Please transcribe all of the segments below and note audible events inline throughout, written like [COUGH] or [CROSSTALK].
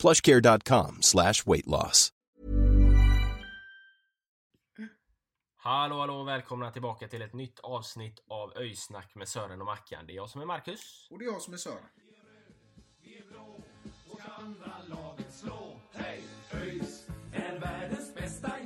plushcare.com slash weight loss. Hallå hallå välkomna tillbaka till ett nytt avsnitt av Öjsnack med Sören och Mackan. Det är jag som är Marcus. Och det är jag som är Sören. ÖIS är världens bästa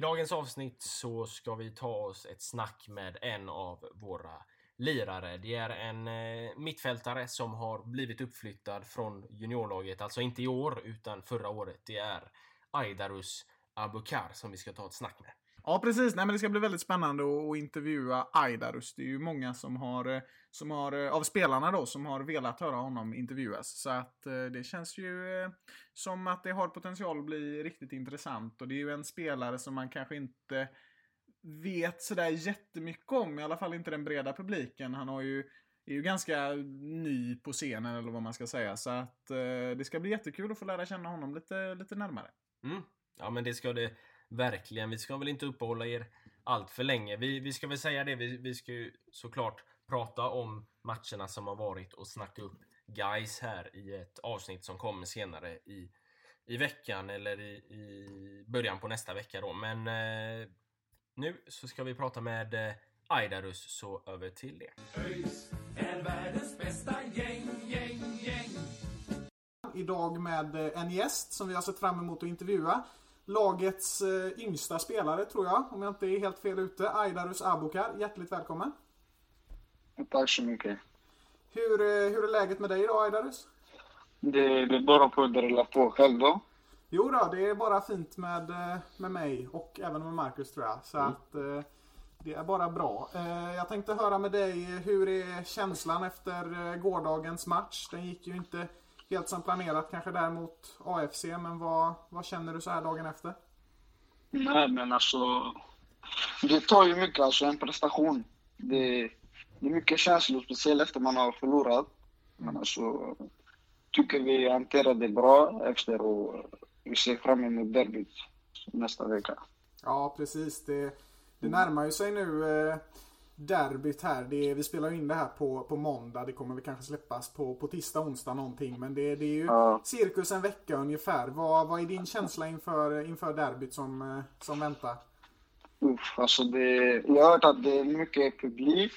I dagens avsnitt så ska vi ta oss ett snack med en av våra lirare. Det är en eh, mittfältare som har blivit uppflyttad från juniorlaget, alltså inte i år utan förra året. Det är Aidarus Abukar som vi ska ta ett snack med. Ja, precis. Nej, men det ska bli väldigt spännande att, att intervjua Aidarus. Det är ju många som har, eh, som har, eh, av spelarna då, som har velat höra honom intervjuas. Så att eh, det känns ju eh, som att det har potential att bli riktigt intressant. Och det är ju en spelare som man kanske inte vet sådär jättemycket om, i alla fall inte den breda publiken. Han har ju, är ju ganska ny på scenen, eller vad man ska säga. Så att eh, det ska bli jättekul att få lära känna honom lite, lite närmare. Mm. Ja men det ska det verkligen. Vi ska väl inte uppehålla er allt för länge. Vi, vi ska väl säga det, vi, vi ska ju såklart prata om matcherna som har varit och snacka upp guys här i ett avsnitt som kommer senare i, i veckan eller i, i början på nästa vecka då. Men eh, nu så ska vi prata med eh, Aidarus, så över till det. ÖIS är världens bästa gäng, gäng, gäng. idag med eh, en gäst som vi har sett fram emot att intervjua. Lagets eh, yngsta spelare tror jag, om jag inte är helt fel ute. Aidarus Abukar, hjärtligt välkommen. Tack så mycket. Hur, eh, hur är läget med dig idag Aidarus? Det, det är bara på att dra på själv då. Jo då, det är bara fint med, eh, med mig och även med Marcus tror jag. Så att eh, det är bara bra. Jag tänkte höra med dig, hur är känslan efter gårdagens match? Den gick ju inte helt som planerat kanske där mot AFC, men vad, vad känner du så här dagen efter? Nej men alltså. Det tar ju mycket alltså en prestation. Det, det är mycket känslor, speciellt efter man har förlorat. Men alltså. Tycker vi hanterade det bra efter och vi ser fram emot derbyt nästa vecka. Ja, precis. Det, det närmar ju sig nu eh, derbyt här. Det, vi spelar in det här på, på måndag. Det kommer väl kanske släppas på, på tisdag, onsdag någonting. Men det, det är ju Ja. cirkus en vecka ungefär. Vad, vad är din känsla inför, inför derbyt som, eh, som väntar? Uff, alltså det, jag har hört att det är mycket publik.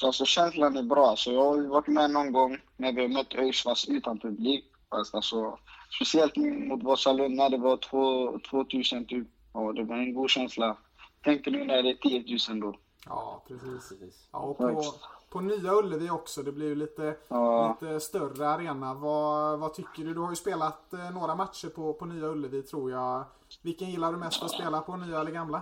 Så alltså känslan är bra. Så jag har ju varit med någon gång när vi har mött ÖIS fast utan publik. Fast alltså, speciellt mot Vasalund när det var två- 2000 typ. Och det var en god känsla. Tänk nu när det är 10 000 då. Ja, precis. Ja, och på, på nya Ullevi också. Det blir ju lite, Ja. lite större arena. Vad, vad tycker du? Du har ju spelat eh, några matcher på, på nya Ullevi tror jag. Vilken gillar du mest att spela på? Nya eller gamla?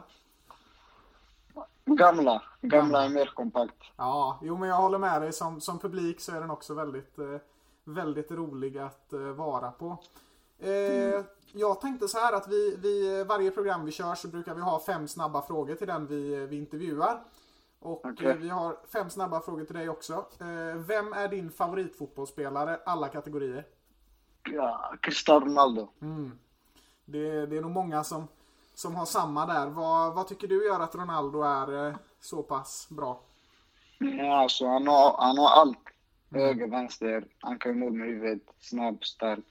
Gamla. Gamla är mer kompakt. Ja, jo men jag håller med dig. Som, som publik så är den också väldigt, eh, väldigt rolig att eh, vara på. Eh, Jag tänkte så här att vi, vi, varje program vi kör så brukar vi ha fem snabba frågor till den vi, vi intervjuar. Och eh, vi har fem snabba frågor till dig också. Vem är din favoritfotbollsspelare, alla kategorier? Ja, Cristiano Ronaldo. Det, det är nog många som, som har samma där. Vad, vad tycker du gör att Ronaldo är eh, så pass bra? Ja, alltså, han, har, han har allt. Höger, vänster. Han kan mål med huvudet. Snabb, stark.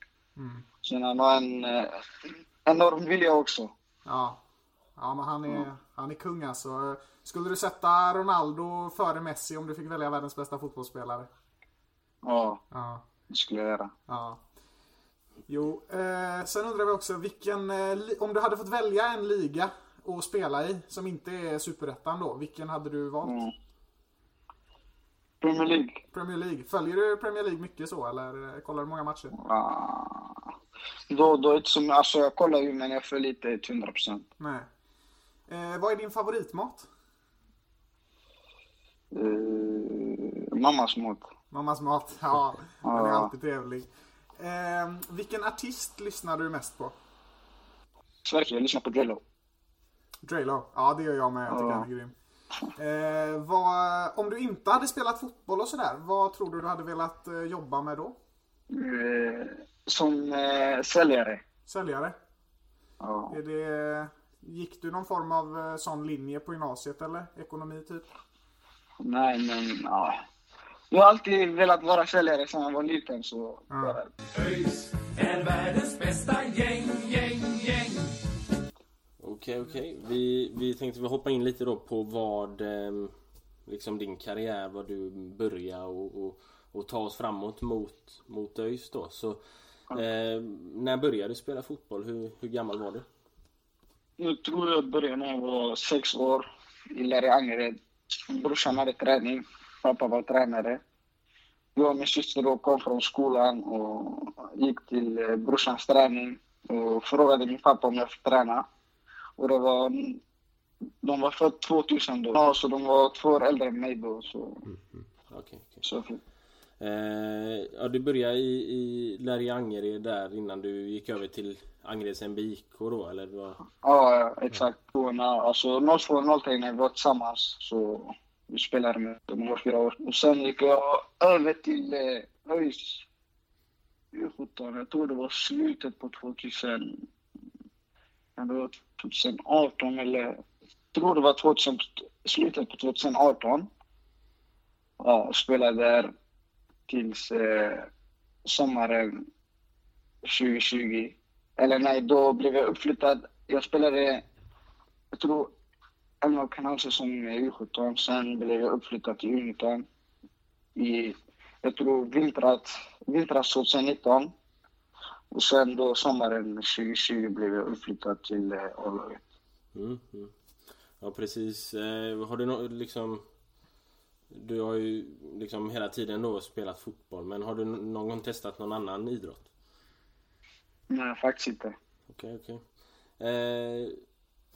Sen han har en eh, enorm vilja också. Ja, ja men han är, han är kung alltså. Skulle du sätta Ronaldo före Messi om du fick välja världens bästa fotbollsspelare? Ja, Ja. det skulle jag göra. ja. Jo, eh, sen undrar vi också vilken, eh, om du hade fått välja en liga att spela i som inte är superettan då, vilken hade du valt? Mm. Premier League. Premier League. Följer du Premier League mycket så eller eh, kollar du många matcher? Ah, då, då är det som, alltså jag kollar ju men jag följer inte till 100%. Nej. Eh, vad är din favoritmat? Uh, mammas mat. Mammas mat, [LAUGHS] ja. Den är alltid trevlig. Eh, vilken artist lyssnar du mest på? Sverige, jag lyssnar på Drillo. Draylo. Ja, det gör jag med. Jag tycker han är grym. Eh, vad, om du inte hade spelat fotboll och sådär, vad tror du du hade velat eh, jobba med då? Uh, som uh, säljare. Säljare? Ja. Är det, gick du någon form av eh, sån linje på gymnasiet eller? Ekonomi typ? Nej, men ja. Jag har alltid velat vara säljare sedan jag var liten så... ÖIS är världens bästa gäng, gäng, gäng. Okej, okej. Vi, vi tänkte vi hoppa in lite då på vad ehm, liksom din karriär, vad du började och, och, och ta oss framåt mot, mot ÖIS då. Så eh, när började du spela fotboll? Hur, hur gammal var du? Nu tror jag började när jag var sex år i Larry Angered. Brorsan hade träning, pappa var tränare. Jag och min syster kom från skolan och gick till eh, brorsans träning och frågade min pappa om jag fick träna. Och det var, de var födda 2000 då, ja, så de var två år äldre än mig då. Så, Okej, okej. så Eh, ja, du började i, i Larry Angered där innan du gick över till Angereds MBIK då eller? Vad? Ja, exakt. När, alltså 02-03 när vi var tillsammans så vi spelade med dem i fyra år. Och sen gick jag över till eh, ÖIS U17. Jag tror det var slutet på 2000... kan det 2018 eller... Jag tror det var 2000, slutet på 2018. Ja, och spelade där tills eh, sommaren 2020. Eller nej, då blev jag uppflyttad. Jag spelade, jag tror, en och en halv säsong i U17. Sen blev jag uppflyttad till U19 i, jag tror, vintrat, vintras 2019. Och sen då sommaren 2020 blev jag uppflyttad till eh, A-laget. Mm, mm. Ja precis. Eh, har du nå liksom Du har ju liksom hela tiden då spelat fotboll men har du någon gång testat någon annan idrott? Nej, faktiskt inte. Okej, okej. Eh,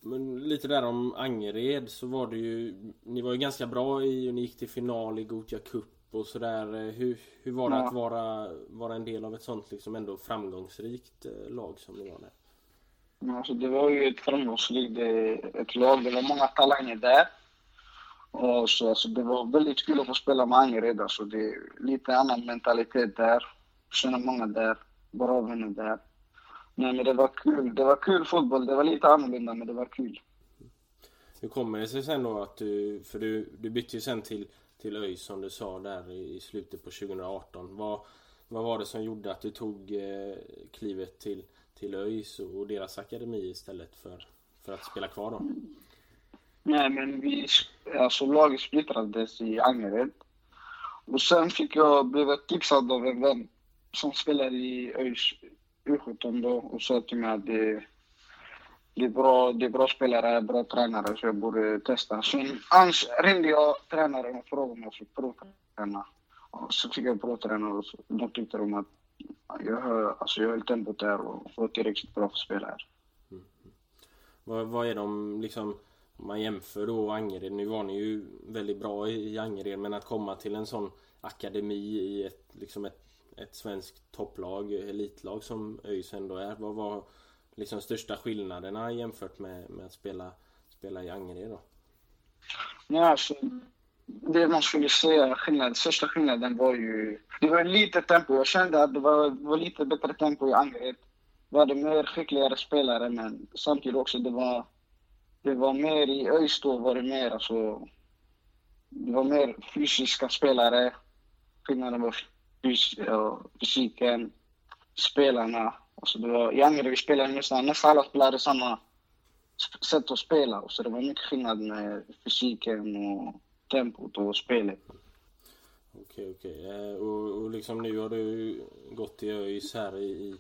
men lite där om Angered så var det ju Ni var ju ganska bra i och ni gick till final i Gothia Cup och sådär. Eh, Hur, hur var det Ja. att vara, vara en del av ett sånt liksom ändå framgångsrikt eh, lag som ni var där? Alltså, det var ju ett framgångsrikt eh, ett lag. Det var många talanger där. Och så, alltså, det var väldigt kul att få spela med Angered. Alltså, det är lite annan mentalitet där. Känner många där. Bra vänner där. Nej, men det var kul. Det var kul fotboll. Det var lite annorlunda, men det var kul. Hur kommer det sig sen då att du, för du, du bytte ju sen till, till ÖIS som du sa där i, slutet på 2018. Vad, vad var det som gjorde att du tog eh, klivet till, till ÖIS och, deras akademi istället för, för att spela kvar då? Nej, men vi, alltså laget splittrades i Angered. Och sen fick jag, blev jag tipsad av en vän som spelade i ÖIS U17 då och sa till mig att det, det, är bra, det är bra spelare, bra tränare så jag borde testa. Sen ans, ringde jag tränaren och frågade om jag fick provträna. Så fick jag provträna och då tyckte de att jag, höll, alltså jag höll tempot där och var tillräckligt bra för spelare. Mm. Vad, vad är de liksom om man jämför då Angered, nu var ni ju väldigt bra i Angered men att komma till en sån akademi i ett, liksom ett, ett svenskt topplag, elitlag som ÖIS ändå är. Vad var liksom största skillnaderna jämfört med, med att spela, spela i Angered då? Ja, alltså, det man skulle säga, skillnad, största skillnaden var ju... Det var lite tempo. Jag kände att det var, var lite bättre tempo i Angered. Var det mer skickligare spelare, men samtidigt också det var... Det var mer i ÖIS då var det mer alltså... Det var mer fysiska spelare. Skillnaden var fysiken, spelarna. Alltså det var, I Angered vi spelade nästan, nästan alla spelare samma sätt att spela. Så det var mycket skillnad med fysiken och tempot och spelet. Okej, okej. Eh, och, och liksom nu har du gått i ÖIS här i, i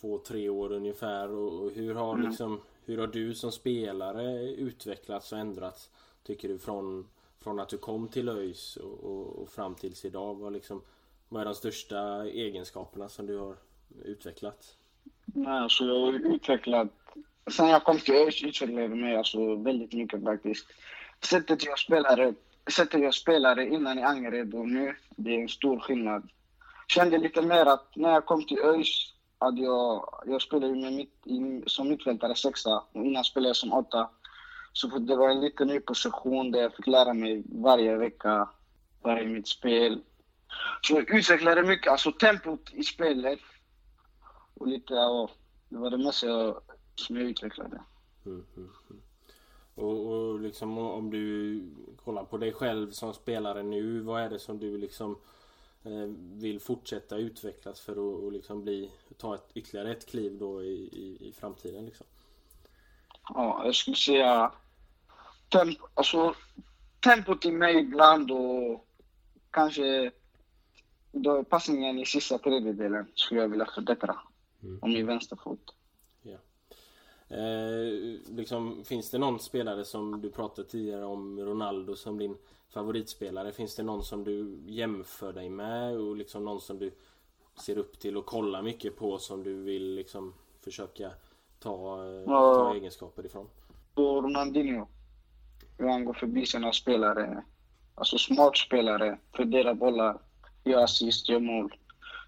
två, tre år ungefär. Och, och hur har liksom hur har du som spelare utvecklats och ändrats? Tycker du från, från att du kom till ÖIS och, och, och fram tills idag? Vad, liksom, vad är de största egenskaperna som du har utvecklat? Nej, alltså jag har utvecklat... Sen jag kom till ÖIS utvecklade jag mig alltså väldigt mycket faktiskt. Sättet jag spelade, sättet jag spelade innan i Angered och nu, det är en stor skillnad. Kände lite mer att när jag kom till ÖIS, att jag, jag spelade med mitt, som mittfältare sexa och innan spelade jag som åtta. Så det var en liten ny position där jag fick lära mig varje vecka, varje mitt spel. Så jag utvecklade mycket, alltså tempot i spelet och lite, ja, det var det mesta jag, som jag utvecklade. Mm, mm, mm. Och, och liksom om du kollar på dig själv som spelare nu, vad är det som du liksom eh, vill fortsätta utvecklas för att och liksom bli, ta ett, ytterligare ett kliv då i, i, i framtiden liksom? Ja, jag skulle säga temp, alltså, tempot i mig ibland och kanske då passningen i sista tredjedelen skulle jag vilja förbättra. Mm. Om min vänsterfot. Ja. Eh, liksom, finns det någon spelare som du pratade tidigare om Ronaldo som din favoritspelare? Finns det någon som du jämför dig med och liksom någon som du ser upp till och kollar mycket på som du vill liksom försöka ta, eh, ja. ta egenskaper ifrån? Och Ronaldinho. Hur han går förbi sina spelare. Alltså smart spelare, fördelar bollar, gör assist, gör mål.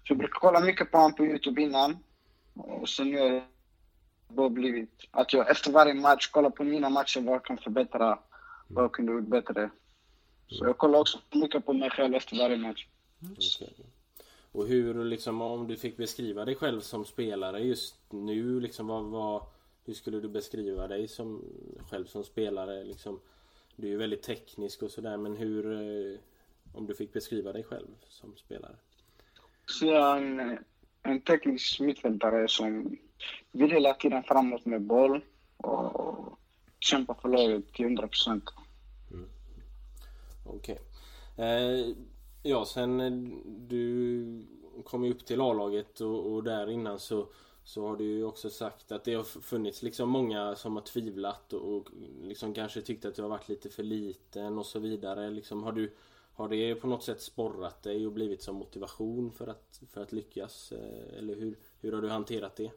Så jag brukar kolla mycket på honom på Youtube innan. Och sen har det blivit att jag efter varje match kollar på mina matcher, vad jag kan förbättra, vad jag kunde gjort bättre. Så jag kollar också mycket på mig själv efter varje match. Okay. Och hur, liksom, om du fick beskriva dig själv som spelare just nu, liksom, vad, vad, hur skulle du beskriva dig som, själv som spelare? Liksom, du är ju väldigt teknisk och sådär, men hur, eh, om du fick beskriva dig själv som spelare? Så jag är en, en teknisk mittfältare som vill hela tiden framåt med boll och kämpa för laget till 100 procent. Mm. Okej. Okay. Eh, ja, sen eh, du kom ju upp till A-laget och, och, där innan så, så har du ju också sagt att det har funnits liksom många som har tvivlat och, och liksom kanske tyckt att du har varit lite för liten och så vidare. Liksom, har, du, har det på något sätt sporrat dig och blivit som motivation för att, för att lyckas? Eh, eller hur, hur har du hanterat det?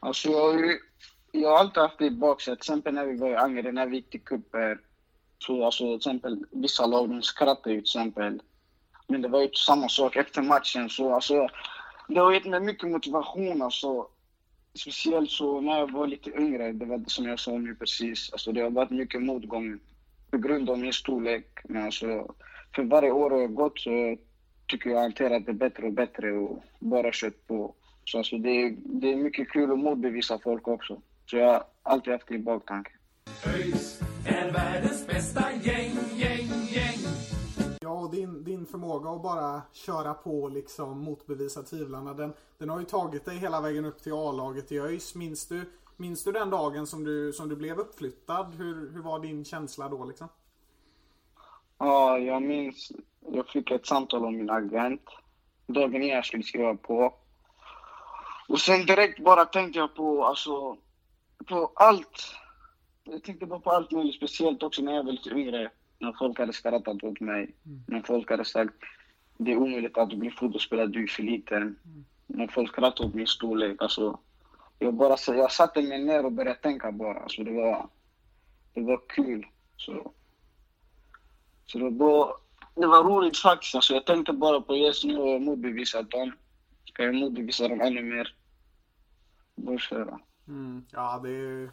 Alltså jag, jag har alltid haft det i baksätet. Till exempel när vi var i Angered, när vi gick till cuper. Så alltså till exempel vissa lag de skrattade ju till exempel. Men det var ju samma sak efter matchen. Så alltså, det har gett mig mycket motivation alltså. Speciellt så när jag var lite yngre, det var som jag sa nu precis. Alltså det har varit mycket motgång på grund av min storlek. Men alltså, för varje år har gått så tycker jag hanterat det bättre och bättre och bara kört på. Så alltså det, är, det är mycket kul att motbevisa folk också. Så jag har alltid haft det i baktanke. ÖIS är världens bästa gäng, gäng, gäng. Ja, och din, din förmåga att bara köra på och liksom motbevisa tvivlarna, den, den har ju tagit dig hela vägen upp till A-laget i ÖIS. Minns du, minns du den dagen som du, som du blev uppflyttad? Hur, hur var din känsla då liksom? Ja, jag minns. Jag fick ett samtal av min agent dagen innan jag skulle skriva på. Och sen direkt bara tänkte jag på, alltså, på allt. Jag tänkte bara på allt möjligt, speciellt också när jag var lite yngre. När folk hade skrattat åt mig. Mm. När folk hade sagt det är omöjligt att du blir fotbollsspelare, du är för liten. Mm. När folk skrattade åt min storlek. Alltså, jag, bara, jag satte mig ner och började tänka bara. Alltså, det, var, det var kul. Så, så det, var, det var roligt faktiskt. Alltså, jag tänkte bara på just nu och motbevisa dem. Ska jag motbevisa dem ännu mer? Bara köra. Mm, ja, det är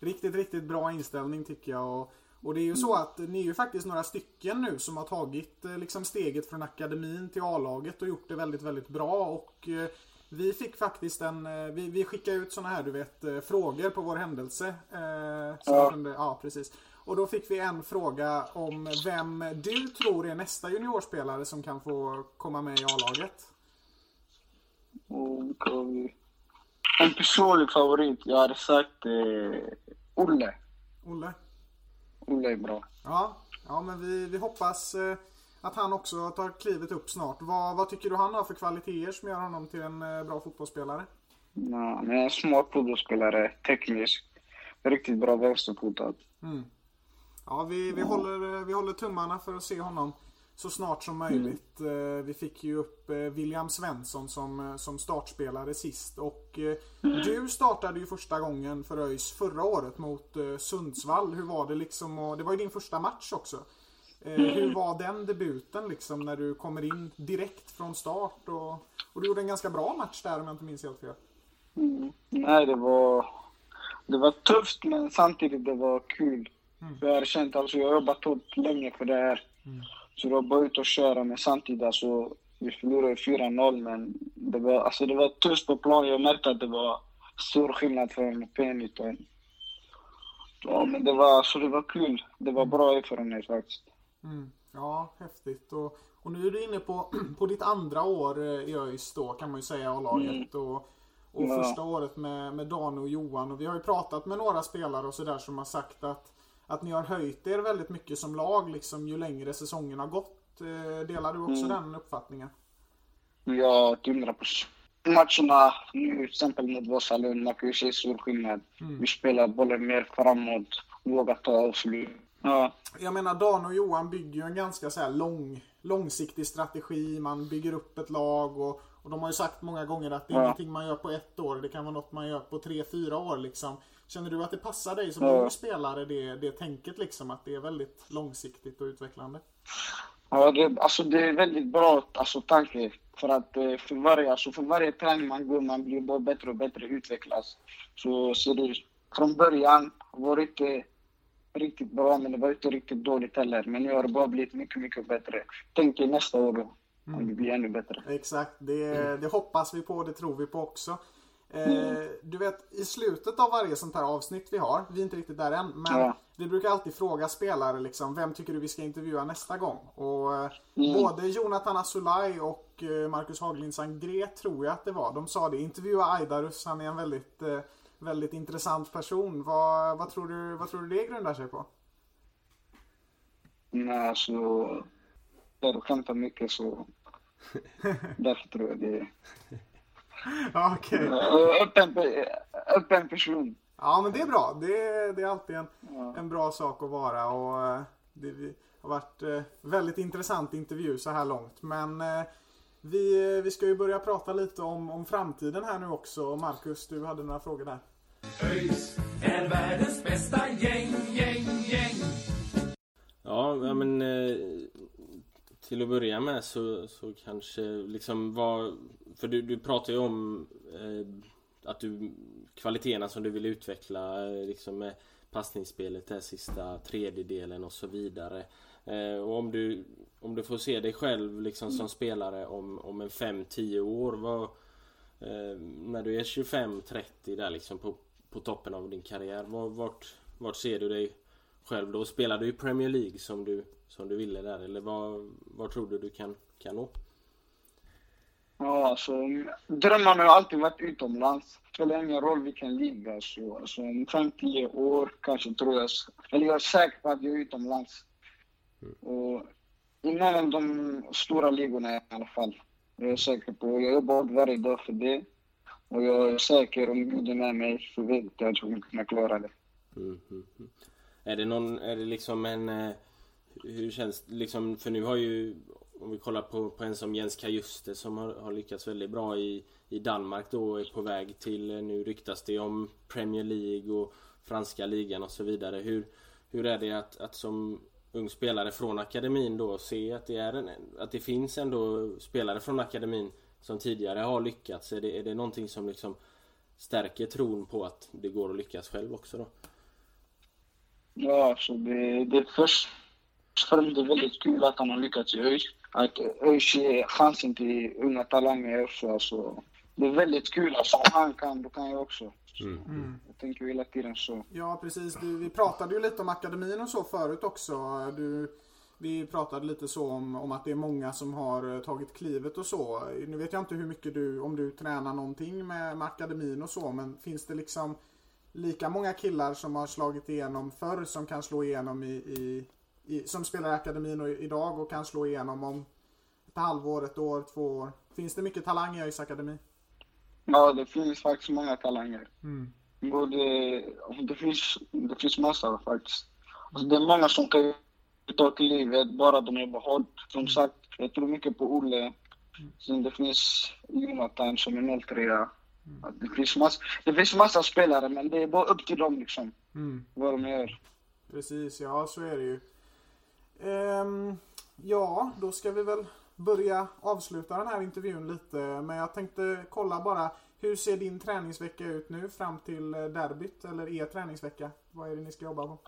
riktigt, riktigt bra inställning tycker jag. Och, och det är ju så att ni är ju faktiskt några stycken nu som har tagit eh, liksom steget från akademin till A-laget och gjort det väldigt, väldigt bra. Och eh, vi fick faktiskt en, eh, vi, vi skickade ut såna här du vet frågor på vår händelse. Eh, ja. Kunde, ja, precis. Och då fick vi en fråga om vem du tror är nästa juniorspelare som kan få komma med i A-laget. En personlig favorit, jag hade sagt eh, Olle. Olle? Olle är bra. Ja, ja men vi, vi hoppas eh, att han också tar klivet upp snart. Vad, vad tycker du han har för kvaliteter som gör honom till en eh, bra fotbollsspelare? Ja, han är en smart fotbollsspelare, teknisk, riktigt bra vänsterfotad. Mm. Ja, vi, vi, håller, vi håller tummarna för att se honom så snart som möjligt. Mm. Vi fick ju upp William Svensson som, som startspelare sist. Och mm. du startade ju första gången för ÖIS förra året mot Sundsvall. Hur var det liksom? Och det var ju din första match också. Mm. Hur var den debuten liksom när du kommer in direkt från start? Och, och du gjorde en ganska bra match där om jag inte minns helt fel. Mm. Nej, det var, det var tufft men samtidigt det var kul. Mm. Jag har känt, alltså jag har jobbat hårt länge för det här. Mm. Så det var bara ut och köra men samtidigt alltså, vi förlorade 4-0 men det var, alltså det var tufft på plan. Jag märkte att det var stor skillnad från P19. Ja men det var, alltså det var kul. Det var bra erfarenhet faktiskt. Mm. Ja, häftigt. Och, och nu är du inne på, [CLEARS THROAT] på ditt andra år i ÖIS då kan man ju säga, A-laget. Mm. Och, och ja. första året med, med Dan och Johan. Och vi har ju pratat med några spelare och sådär som har sagt att, att ni har höjt er väldigt mycket som lag liksom ju längre säsongen har gått. Eh, delar du också mm. den uppfattningen? Ja, till hundra procent. Matcherna nu till exempel mot Vasalund, man kan ju se stor skillnad. Mm. Vi spelar bollen mer framåt, vågar ta avslut. Ja. Jag menar, Dan och Johan bygger ju en ganska så lång, långsiktig strategi. Man bygger upp ett lag och, och de har ju sagt många gånger att det är ja. ingenting man gör på ett år. Det kan vara något man gör på tre, fyra år liksom. Känner du att det passar dig som ja. ung spelare, det, det tänket liksom? Att det är väldigt långsiktigt och utvecklande? Ja, det, alltså det är väldigt bra alltså, tanke. För att eh, för varje, alltså, för varje träning man går, man blir bara bättre och bättre, utvecklas. Så ser det från början var det inte riktigt bra, men det var inte riktigt dåligt heller. Men nu har det bara blivit mycket, mycket bättre. Tänk nästa år då. Mm. Om det blir ännu bättre. Exakt, det, mm. det hoppas vi på, det tror vi på också. Eh, mm. Du vet, i slutet av varje sånt här avsnitt vi har, vi är inte riktigt där än, men ja. vi brukar alltid fråga spelare liksom, vem tycker du vi ska intervjua nästa gång? Och eh, mm. både Jonathan Asulaj och eh, Marcus Haglind Sangré tror jag att det var, de sa det, intervjua Aidarus, han är en väldigt eh, väldigt intressant person. Vad, vad, tror du, vad tror du det grundar sig på? Nej, alltså... Jag skämtar mycket så... [LAUGHS] Därför tror jag det. Okej. Okay. Öppen, öppen person. Ja, men det är bra. Det, det är alltid en, ja. en bra sak att vara. Och eh, det har varit eh, väldigt intressant intervju så här långt. Men eh, vi, vi ska ju börja prata lite om, om framtiden här nu också. Marcus, du hade några frågor där. ÖIS är världens bästa gäng, gäng, gäng. Ja, men eh, till att börja med så, så kanske liksom vad... För du, du pratar ju om eh, att du kvaliteterna som du vill utveckla eh, liksom med passningsspelet, den sista tredjedelen och så vidare. Eh, och om du, om du får se dig själv liksom som spelare om, om en 5-10 år. Vad, eh, när du är 25-30 där liksom på, på toppen av din karriär. Vart, vart ser du dig själv då? Spelar du i Premier League som du, som du ville där eller vad, vad tror du du kan, kan nå? Ja, alltså drömmarna har alltid varit utomlands. Det spelar ingen roll vilken liga. Så, alltså, om 5-10 år kanske tror jag, eller jag är säker på att jag är utomlands. Mm. Och någon av de stora ligorna i alla fall. Jag är säker på. Jag jobbar varje dag för det. Och jag är säker, om Gud är med mig så vet jag att jag kommer kunna klara det. Mm, mm, mm. Är det någon, är det liksom en... Eh, hur känns det liksom, för nu har ju... Om vi kollar på, på en som Jens Kajuste som har, har lyckats väldigt bra i, i Danmark då och är på väg till, eh, nu ryktas det om Premier League och franska ligan och så vidare. Hur, hur är det att, att som ung spelare från akademin då se att det, är en, att det finns ändå spelare från akademin som tidigare har lyckats? Är det, är det någonting som liksom stärker tron på att det går att lyckas själv också då? Ja, alltså det, det är först och främst det är väldigt kul att han har lyckats i ÖIS. Att ÖIS ger chansen till unga talanger också. Alltså, det är väldigt kul. Alltså, om han kan, då kan jag också. Mm. Mm. Jag tänker hela tiden så. Ja, precis. Du, vi pratade ju lite om akademin och så förut också. Du, vi pratade lite så om, om att det är många som har eh, tagit klivet och så. Nu vet jag inte hur mycket du, om du tränar någonting med, med akademin och så, men finns det liksom lika många killar som har slagit igenom förr som kan slå igenom i, i, i som spelar i akademin och, idag och kan slå igenom om ett halvår, ett år, två år? Finns det mycket talang i ÖIS akademi? Ja, det finns faktiskt många talanger. Mm. Både, det, finns, det finns massor faktiskt. Alltså, det är många som kan tag i livet, bara de jobbar hårt. Som sagt, jag tror mycket på Olle. Sen det finns Jonathan som är 03 det finns, mass, det finns massa spelare, men det är bara upp till dem liksom. Mm. Vad de gör. Precis, ja så är det ju. Ehm, ja, då ska vi väl börja avsluta den här intervjun lite. Men jag tänkte kolla bara. Hur ser din träningsvecka ut nu fram till eh, derbyt? Eller er träningsvecka? Vad är det ni ska jobba på?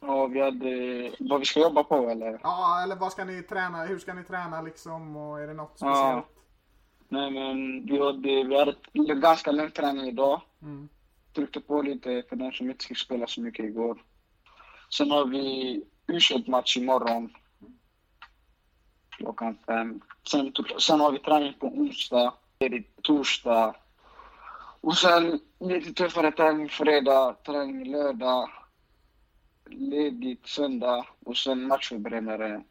Ja, vi hade, vad vi ska jobba på eller? Ja, eller vad ska ni träna? Hur ska ni träna liksom? Och är det något Ja. speciellt? Nej men vi hade, vi hade ganska lång träning idag. Mm. Tryckte på lite för de som inte fick spela så mycket igår. Sen har vi u match imorgon. Klockan fem. Sen, sen har vi träning på onsdag, ledigt torsdag. Och sen lite tuffare träning fredag, träning lördag. Ledigt söndag och sen matchförberedare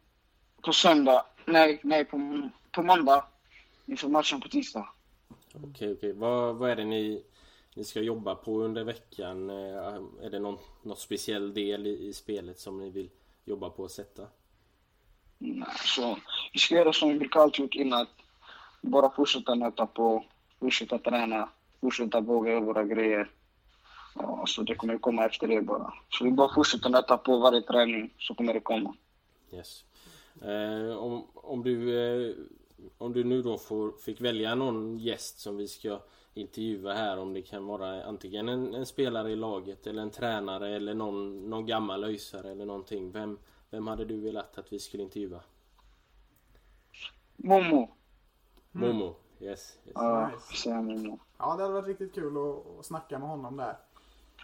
på söndag. Nej, nej på, på måndag inför matchen på tisdag. Okej, okej. Vad, vad är det ni, ni ska jobba på under veckan? Eh, är det någon, någon speciell del i, i spelet som ni vill jobba på att sätta? Så vi ska göra som vi brukar alltid gjort innan. Bara fortsätta nöta på, fortsätta träna, fortsätta våga göra våra grejer. Ja, så det kommer komma efter det bara. Så vi bara fortsätter nöta på varje träning så kommer det komma. Yes. Eh, om, om, du, eh, om du nu då får, fick välja någon gäst som vi ska intervjua här om det kan vara antingen en, en spelare i laget eller en tränare eller någon, någon gammal öjsare eller någonting. Vem, vem hade du velat att vi skulle intervjua? Momo. Momo? Yes. yes. Ja, Nice. Momo. Ja, det hade varit riktigt kul att, att snacka med honom där.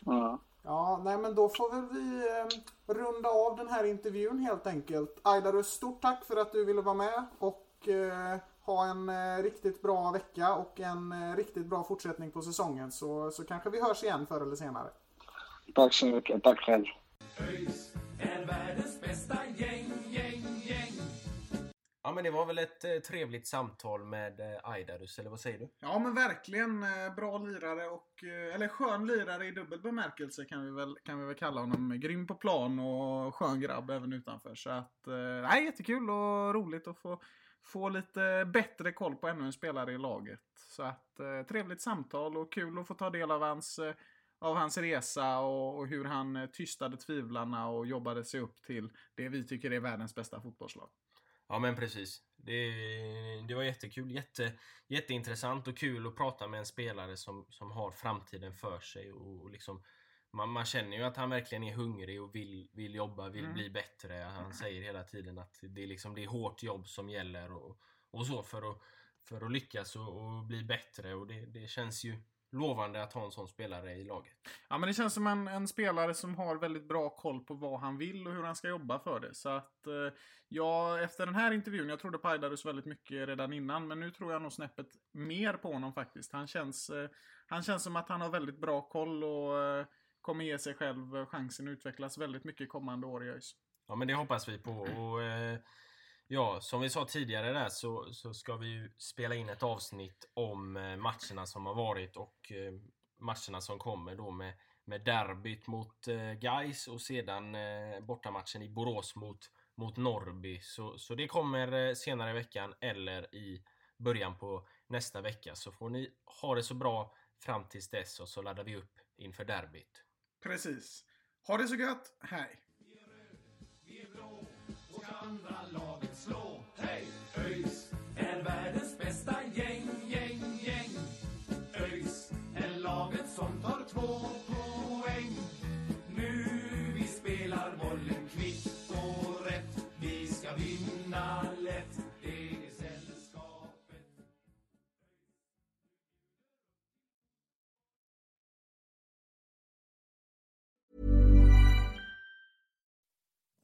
Ja. Ja, nej men då får väl vi eh, runda av den här intervjun helt enkelt. Aidarus, stort tack för att du ville vara med och eh, ha en eh, riktigt bra vecka och en eh, riktigt bra fortsättning på säsongen. Så, så kanske vi hörs igen förr eller senare. Tack så mycket. Tack själv. Ja men det var väl ett eh, trevligt samtal med eh, Aidarus, eller vad säger du? Ja men verkligen eh, bra lirare och, eh, eller skön lirare i dubbel bemärkelse kan vi väl, kan vi väl kalla honom. Grym på plan och skön grabb även utanför. Så att, eh, nej jättekul och roligt att få, få lite bättre koll på ännu en spelare i laget. Så att eh, trevligt samtal och kul att få ta del av hans, eh, av hans resa och, och hur han eh, tystade tvivlarna och jobbade sig upp till det vi tycker är världens bästa fotbollslag. Ja men precis. Det, det var jättekul. Jätte, jätteintressant och kul att prata med en spelare som, som har framtiden för sig. Och, och liksom, man, man känner ju att han verkligen är hungrig och vill, vill jobba, vill Mm. bli bättre. Han säger hela tiden att det är, liksom, det är hårt jobb som gäller och, och så för att, för att lyckas och, och bli bättre. Och det, det känns ju lovande att ha en sån spelare i laget. Ja, men det känns som en, en spelare som har väldigt bra koll på vad han vill och hur han ska jobba för det. Så att eh, ja, efter den här intervjun, jag trodde på Aidarus väldigt mycket redan innan, men nu tror jag nog snäppet mer på honom faktiskt. Han känns, eh, han känns som att han har väldigt bra koll och eh, kommer ge sig själv chansen att utvecklas väldigt mycket kommande år i ÖIS. Ja men det hoppas vi på. Och, eh, ja, som vi sa tidigare där så, så ska vi ju spela in ett avsnitt om eh, matcherna som har varit och eh, matcherna som kommer då med, med derbyt mot eh, Gais och sedan eh, bortamatchen i Borås mot, mot Norrby. Så, så det kommer senare i veckan eller i början på nästa vecka. Så får ni ha det så bra fram tills dess och så laddar vi upp inför derbyt. Precis. Ha det så gött, hej! Vi är blå och andra laget slå. Hej! ÖIS är världens bästa gäng, gäng, gäng. ÖIS är laget som tar två